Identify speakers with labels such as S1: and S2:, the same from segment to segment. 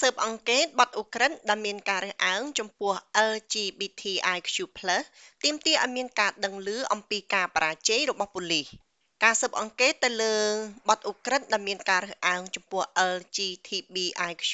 S1: ស៊ើបអង្កេតបទឧក្រិដ្ឋដែលមានការរើសអើងចំពោះ LGBTIQ+ ទាមទារឲ្យមានការដឹងឮអំពីការបរាជ័យរបស់ប៉ូលីសការស៊ើបអង្កេតទៅលើបទឧក្រិដ្ឋដែលមានការរើសអើងចំពោះ LGBTIQ+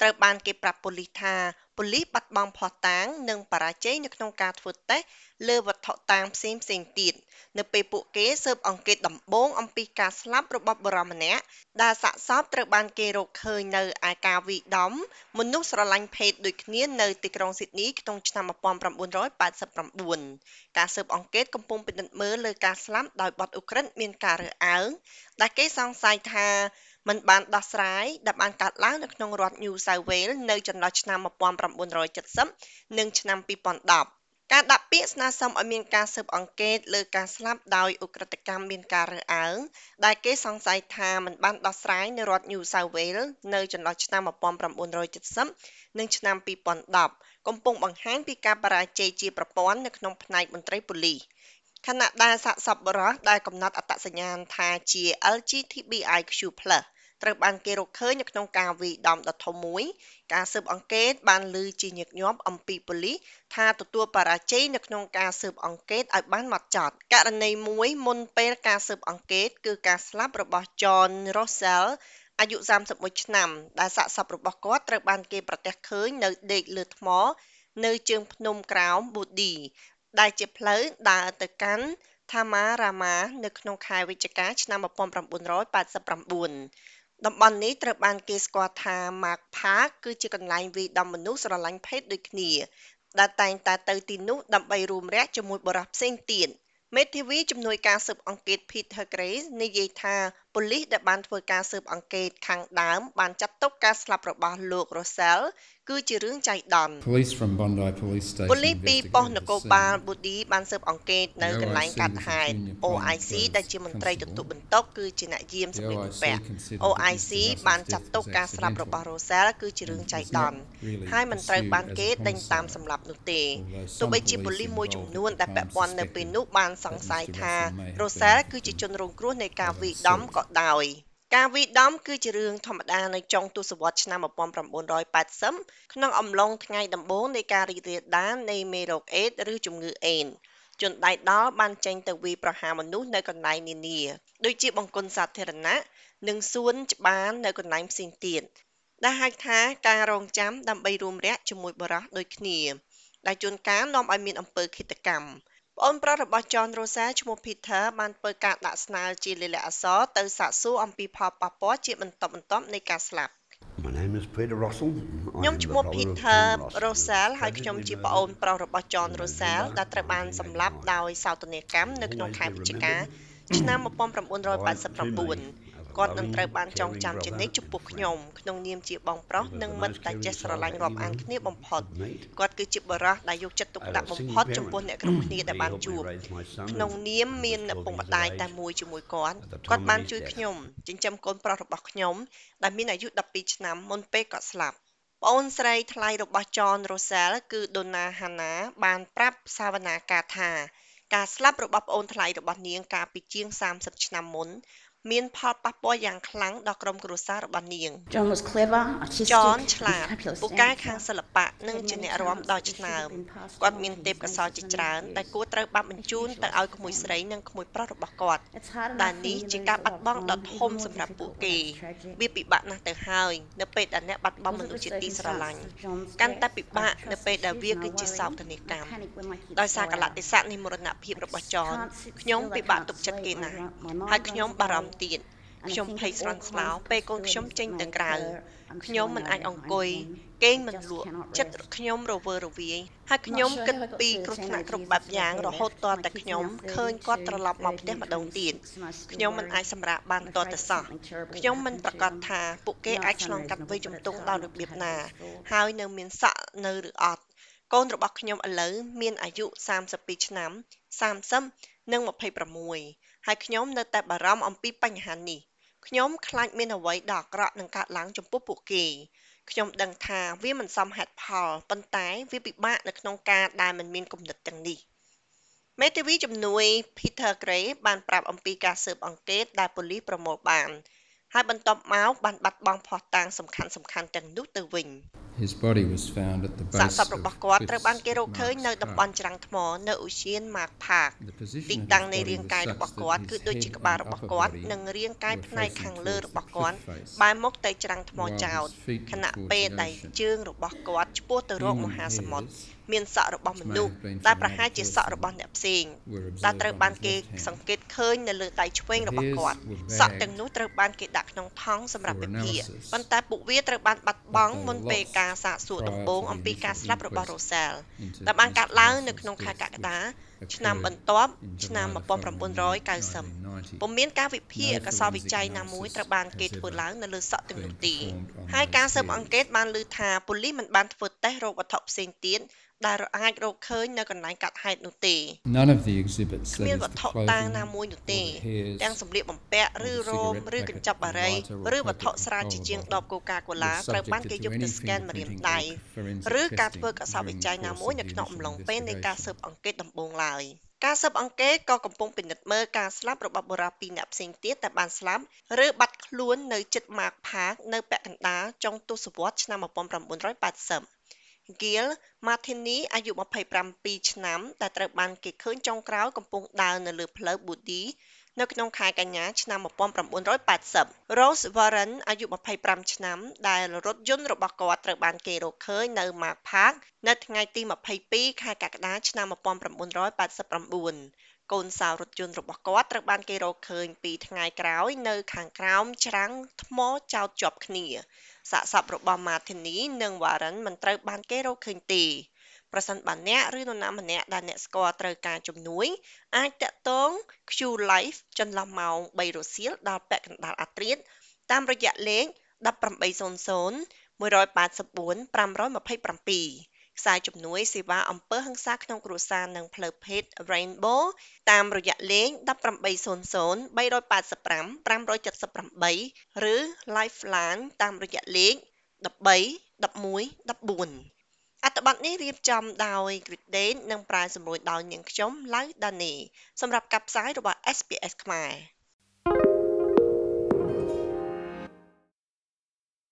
S1: ត្រូវបានគេប្រាប់ប៉ូលីសថាប៉ូលីសបាត់បង់ភស្តុតាង និងបរាជ័យនៅក្នុងការធ្វើតេស្តលើវត្ថុតាងផ្សេងៗទៀតនៅពេលពួកគេស៊ើបអង្កេតដំបូងអំពីការស្លាប់របស់បុរសម្នាក់ដែលសាកសពត្រូវបានគេរកឃើញនៅឯការវាយដំមនុស្សស្រឡាញ់ភេទដូចគ្នានៅទីក្រុងស៊ីដនីក្នុងឆ្នាំ1989ការស៊ើបអង្កេតកំពុងពិនិត្យមើលលើការស្លាប់ដោយបទឧក្រិដ្ឋមានការរើសអើងដែលគេសង្ស័យថា មិនបានដោះស្រាយដែលបានកើតឡើងនៅក្នុងរដ្ឋ New South Wales នៅចន្លោះឆ្នាំ1970និងឆ្នាំ2010ការដាក់ពាក្យស្នើសុំឲ្យមានការស៊ើបអង្កេតលើការស្លាប់ដោយឧក្រិដ្ឋកម្មមានការរើសអើងដែលគេសង្ស័យថាមិនបានដោះស្រាយនៅរដ្ឋ New South Wales នៅចន្លោះឆ្នាំ1970និងឆ្នាំ2010កំពុងបង្ហាញពីការបរាជ័យជាប្រព័ន្ធនៅក្នុងផ្នែកមន្ត្រីប៉ូលីស ខណៈដែលសាកសពបុរសដែលកំណត់អត្តសញ្ញាណថាជា LGBTIQ+ ត្រូវបានគេរកឃើញនៅក្នុងការវាយដំដ៏ធំមួយ ការស៊ើបអង្កេតបានលើជាញឹកញាប់អំពីប៉ូលីសថាទទួលបរាជ័យនៅក្នុងការស៊ើបអង្កេតឲ្យបានម៉ត់ចត់ករណីមួយមុនពេលការស៊ើបអង្កេតគឺការស្លាប់របស់ John Rossell អាយុ31ឆ្នាំ ដែលសាកសពរបស់គាត់ត្រូវបានគេប្រទះឃើញនៅដេកលើថ្ម នៅជើងភ្នំក្រោម Booty ដែលជាផ្លូវដើរទៅកាន់ Tamarama នៅក្នុងខែវិច្ឆិកាឆ្នាំ1989តំបន់នេះត្រូវបានគេស្គាល់ថា Mark Park គឺជាកន្លែងវាយដំមនុស្សស្រឡាញ់ភេទដូចគ្នា ដែលតែងតែទៅទីនោះដើម្បីរួមរះជាមួយបុរសផ្សេងទៀតមេធាវីជំនួយការស៊ើបអង្កេត Peter Grace និយាយថាប៉ូលីសដែលបានធ្វើការស៊ើបអង្កេតខាងដើមបានចាត់ទុកការស្លាប់របស់លោក Russell គឺជារឿងចៃដន្យប៉ូលីសពីប៉ុស្តិ៍នគរបាលប៊ូឌីបានស៊ើបអង្កេតនៅកន្លែងកាត់ហេតុ OIC ដែលជាមន្ត្រីទទួលបន្ទុកគឺជាអ្នកយាមសម្ភារបំពាក់ OIC បានចាត់ទុកការស្លាប់របស់ Rosell គឺជារឿងចៃដន្យហើយមិនត្រូវបានគេដេញតាមសម្លាប់នោះទេទោះបីជាប៉ូលីសមួយចំនួនដែលពាក់ព័ន្ធនៅពេលនោះបានសង្ស័យថា Rosell គឺជាជនរងគ្រោះនៃការវាយដំក៏ដោយការវាយដំ គឺជារឿងធម្មតានៅចុងទសវត្សរ៍ឆ្នាំ1980ក្នុងអំឡុងថ្ងៃដំបូងនៃការរីករាលដាលនៃមេរោគអេដស៍ឬជំងឺអេដស៍ជនដៃដល់បានចេញទៅវាយប្រហារមនុស្សនៅកន្លែងនានា ដូចជាបង្គន់សាធារណៈនិងសួនច្បារនៅកន្លែងផ្សេងទៀតដែលហៅថាការរងចាំដើម្បីរួមរយៈជាមួយបរិះដូចគ្នាដែលជួនកាលនាំឲ្យមានអំពើឃាតកម្ម ប្អូនប្រុសរបស់ John Rosa ឈ្មោះ Peter បានធ្វើការដាក់ស្នើជាលាយលក្ខណ៍អក្សរទៅសាកសួរអំពីផលប៉ះពាល់ជាបន្តបន្ទាប់នៃការស្លាប់ខ្ញុំឈ្មោះ Peter Rosal ហើយខ្ញុំជាប្អូនប្រុសរបស់ John Rosal ដែលត្រូវបានសម្លាប់ដោយសោកនាដកម្មនៅក្នុងខែវិច្ឆិកាឆ្នាំ1989 គាត់នឹងត្រូវបានចងចាំជានិច្ចចំពោះខ្ញុំក្នុងនាមជាបងប្រុសនិងមិត្តដែលចេះស្រឡាញ់រាប់អានគ្នាបំផុតគាត់គឺជាបរិះដែលយកចិត្តទុកដាក់បំផុតចំពោះអ្នកគ្រប់គ្នាដែលបានជួបក្នុងនាមមានឪពុកម្ដាយតែមួយជាមួយគាត់គាត់បានជួយខ្ញុំចិញ្ចឹមកូនប្រុសរបស់ខ្ញុំដែលមានអាយុ12ឆ្នាំមុនពេលគាត់ស្លាប់ប្អូនស្រីថ្លៃរបស់ John Russell គឺ Donna Hannah បានប្រាប់សាវនាការថាការស្លាប់របស់ប្អូនថ្លៃរបស់នាងកាលពីជាង30ឆ្នាំមុន មានផលប៉ះពាល់យ៉ាងខ្លាំងដល់ក្រុមគ្រួសាររបស់នាង
S2: John was clever artistic
S1: ចនឆ្លាតពូកែខាងសិល្បៈនិងជាអ្នករាំដ៏ឆ្នើមគាត់មានទេពកោសល្យជាច្រើនដែលគួរត្រូវបានបញ្ជូនទៅឲ្យក្មួយស្រីនិងក្មួយប្រុសរបស់គាត់ដែលនេះជាការបាត់បង់ដ៏ធំសម្រាប់ពួកគេវាពិបាកណាស់ទៅហើយនៅពេលដែលអ្នកបាត់បង់មនុស្សជាទីស្រឡាញ់កាន់តែពិបាកនៅពេលដែលវាគឺជាសោកនាដកម្មដោយសារកលៈទេសៈនៃមរណភាពរបស់ចនខ្ញុំពិបាកទុកចិត្តគេណាស់ហើយខ្ញុំបារម្ភទៀតខ្ញុំភ័យស្លន់ស្លោពេលកូនខ្ញុំចេញទៅក្រៅខ្ញុំមិនអាចអង្គុយគេងមិនលក់ចិត្តខ្ញុំរវើរវាយហើយខ្ញុំគិតពីគ្រោះថ្នាក់គ្រប់បែបយ៉ាងរហូតតតែខ្ញុំឃើញគាត់ត្រឡប់មកផ្ទះម្ដងទៀតខ្ញុំមិនអាចសម្រាកបានតតែសោះខ្ញុំមិនប្រកាសថាពួកគេអាចឆ្លងកាត់វ័យជំទង់ដល់របៀបណា ហើយនៅមានសក់នៅឬអត់កូនរបស់ខ្ញុំឥឡូវមានអាយុ32ឆ្នាំ30និង26 ហើយខ្ញុំនៅតែបារម្ភអំពីបញ្ហានេះខ្ញុំខ្លាចមានអ្វីដ៏អាក្រក់នឹងកើតឡើងចំពោះពួកគេខ្ញុំដឹងថាវាមិនសមហេតុផលប៉ុន្តែវាពិបាកនៅក្នុងការដែលមិនមានគំនិតទាំងនេះមេធាវីជំនួយ Peter Gray បានប្រាប់អំពីការស៊ើបអង្កេតដែលប៉ូលីសប្រមូលបានហើយបន្ទាប់មកបានបាត់បង់ភស្តុតាងសំខាន់សំខាន់ទាំងនោះទៅវិញ
S2: His body was found at the
S1: សាក
S2: base
S1: សពរបស់គាត់
S2: of
S1: ត្រូវបានគេរក
S2: Cliffs
S1: ឃើញនៅ
S2: Marks
S1: តំបន់
S2: Park.
S1: ច្រាំងថ្មនៅឧទ្យាន Mark Park
S2: The position
S1: ទី
S2: of his
S1: តាំងនៃ
S2: body
S1: រាង
S2: was
S1: កាយ
S2: such
S1: របស់
S2: that
S1: គាត់
S2: his
S1: គឺដូចជា
S2: head
S1: ក្បាល
S2: and
S1: របស់
S2: upper
S1: គាត់
S2: body
S1: និងរាងកាយ
S2: were
S1: ផ្នែក
S2: facing
S1: ខាងលើ
S2: towards
S1: របស់
S2: the
S1: គាត់
S2: cliff face,
S1: បែរមុខទៅច្រាំងថ្ម
S2: while
S1: ចោត
S2: his feet
S1: ខ
S2: were
S1: ណៈ
S2: towards
S1: ពេល
S2: the
S1: ដែល
S2: ocean.
S1: ជើងរបស់គាត់ឆ្ពោះទៅរក
S2: Human
S1: មហាសមុទ្រ
S2: hairs
S1: មានសក់របស់មនុស្ស
S2: Which may have been
S1: ដែល
S2: from
S1: ប្រហែលជា
S2: another
S1: សក់របស់អ្នកផ្សេង
S2: were
S1: ដែល
S2: observed
S1: ត្រូវ
S2: on
S1: បាន
S2: his
S1: គេ
S2: left hand.
S1: សង្កេតឃើញនៅលើដៃឆ្វេង
S2: The
S1: របស់
S2: hairs
S1: គាត់
S2: were
S1: សក់
S2: bagged
S1: ទាំងនោះត្រូវបានគេដាក់ក្នុងថង់សម្រាប់
S2: for
S1: វិភាគ
S2: analysis.
S1: ប៉ុន្តែពួកវាត្រូវបានបាត់បង់
S2: But they
S1: មុនពេល
S2: lost
S1: ការសាកសួរ
S2: prior
S1: ដំបូង
S2: to the
S1: អំពីការ
S2: initial
S1: ស្លាប់របស់
S2: inquest
S1: រ៉ូសែល
S2: into
S1: ដែលបានកើតឡើងនៅ
S2: Mr.
S1: ក្នុងខែ
S2: Russell's
S1: កក្កដា
S2: death
S1: ឆ្នាំ
S2: occurred
S1: បន្ទាប់
S2: in
S1: ឆ្នាំ
S2: July the following
S1: 1990
S2: 1990.
S1: ពុំមានការវិភាគ
S2: No
S1: អក្សរវិច័យ
S2: forensic
S1: ណាមួយ
S2: analysis
S1: ត្រូវបានគេ
S2: has
S1: ធ្វើ
S2: ever
S1: ឡើងនៅលើសក់ទាំងនោះទេ
S2: been performed on
S1: ហើយការ
S2: those
S1: ស៊ើបអង្កេត
S2: hairs.
S1: បានលើថាប៉ូលីសមិនបានធ្វើតេស្តរកវត្ថុផ្សេងទៀតដែលអាចរកឃើញនៅកន្លែងកាត់ហេតុនោះទេ
S2: None of the exhibits,
S1: គ្មាន
S2: that
S1: វ
S2: is
S1: ត្ថុ
S2: the
S1: តាង
S2: clothing
S1: ណាមួយនោះ
S2: or
S1: ទេ
S2: the hairs,
S1: ទាំងសម្លៀកបំពាក់
S2: or
S1: ឬ
S2: the
S1: រោម
S2: cigarette
S1: ឬ
S2: packet,
S1: កញ្ចប់បារី
S2: lighter or
S1: ឬវត្ថុ
S2: packet
S1: ស្រាជាជាង
S2: control
S1: ដបកូកាកូឡា
S2: was
S1: ត្រូវបាន
S2: subjected
S1: គេ
S2: to
S1: យកទៅ
S2: any
S1: ស្កេនម្រាម
S2: fingerprinting
S1: ដៃ
S2: or forensic
S1: ឬការ
S2: testing
S1: ធ្វើកសោវិ
S2: during
S1: ច័យ
S2: the
S1: ណា
S2: course
S1: មួយ
S2: of
S1: នៅ
S2: the
S1: ក្នុងអំ
S2: initial
S1: ឡុងពេលនៃការ
S2: investigation.
S1: ស៊ើបអង្កេតដំបូងឡើយការស៊ើបអង្កេតក៏កំពុងពិនិត្យមើលការស្លាប់របស់បុរសពីរនាក់ផ្សេងទៀតដែលបានស្លាប់ឬបាត់ខ្លួននៅជិត Mark Park នៅពាក់កណ្ដាលចុងទសវត្សរ៍ឆ្នាំ1980 Gil Martini អាយុ 27 ឆ្នាំ ដែលត្រូវបានគេឃើញចុងក្រោយកំពុងដើរនៅលើផ្លូវ Budi នៅក្នុងខែកញ្ញា ឆ្នាំ1980 Rose Warren អាយុ 25 ឆ្នាំ ដែលរថយន្តរបស់គាត់ត្រូវបានគេរកឃើញនៅ Mark Park នៅថ្ងៃទី22 ខែកក្កដា ឆ្នាំ1989 កូនសោរថយន្តរបស់គាត់ត្រូវបានគេរកឃើញពីថ្ងៃក្រោយនៅខាងក្រោមច្រាំងថ្មចោតជាប់គ្នាសាកសពរបស់ Martini និង Warren មិនត្រូវបានគេរកឃើញទេប្រសិនបើអ្នកឬនរណាម្នាក់ដែលអ្នកស្គាល់ត្រូវការជំនួយ អាចតាក់ទង Q Life ចន្លោះម៉ោង3រសៀលដល់ពាក់កណ្ដាលអាធ្រាត្រតាមរយៈលេខ1800 184 527 ខ្សែជំនួយសេវាអំពើហិង្សាក្នុងគ្រួសារនិងផ្លូវភេទ Rainbow តាមរយៈលេខ1800 385 578ឬ Lifeline តាមរយៈលេខ13 11 14អត្ថបទនេះរៀបចំដោយ Gridane និងប្រាយសម្រួលដោយនាងខ្ញុំឡៅដានីសម្រាប់ការផ្សាយរបស់ SPS ខ្មែរ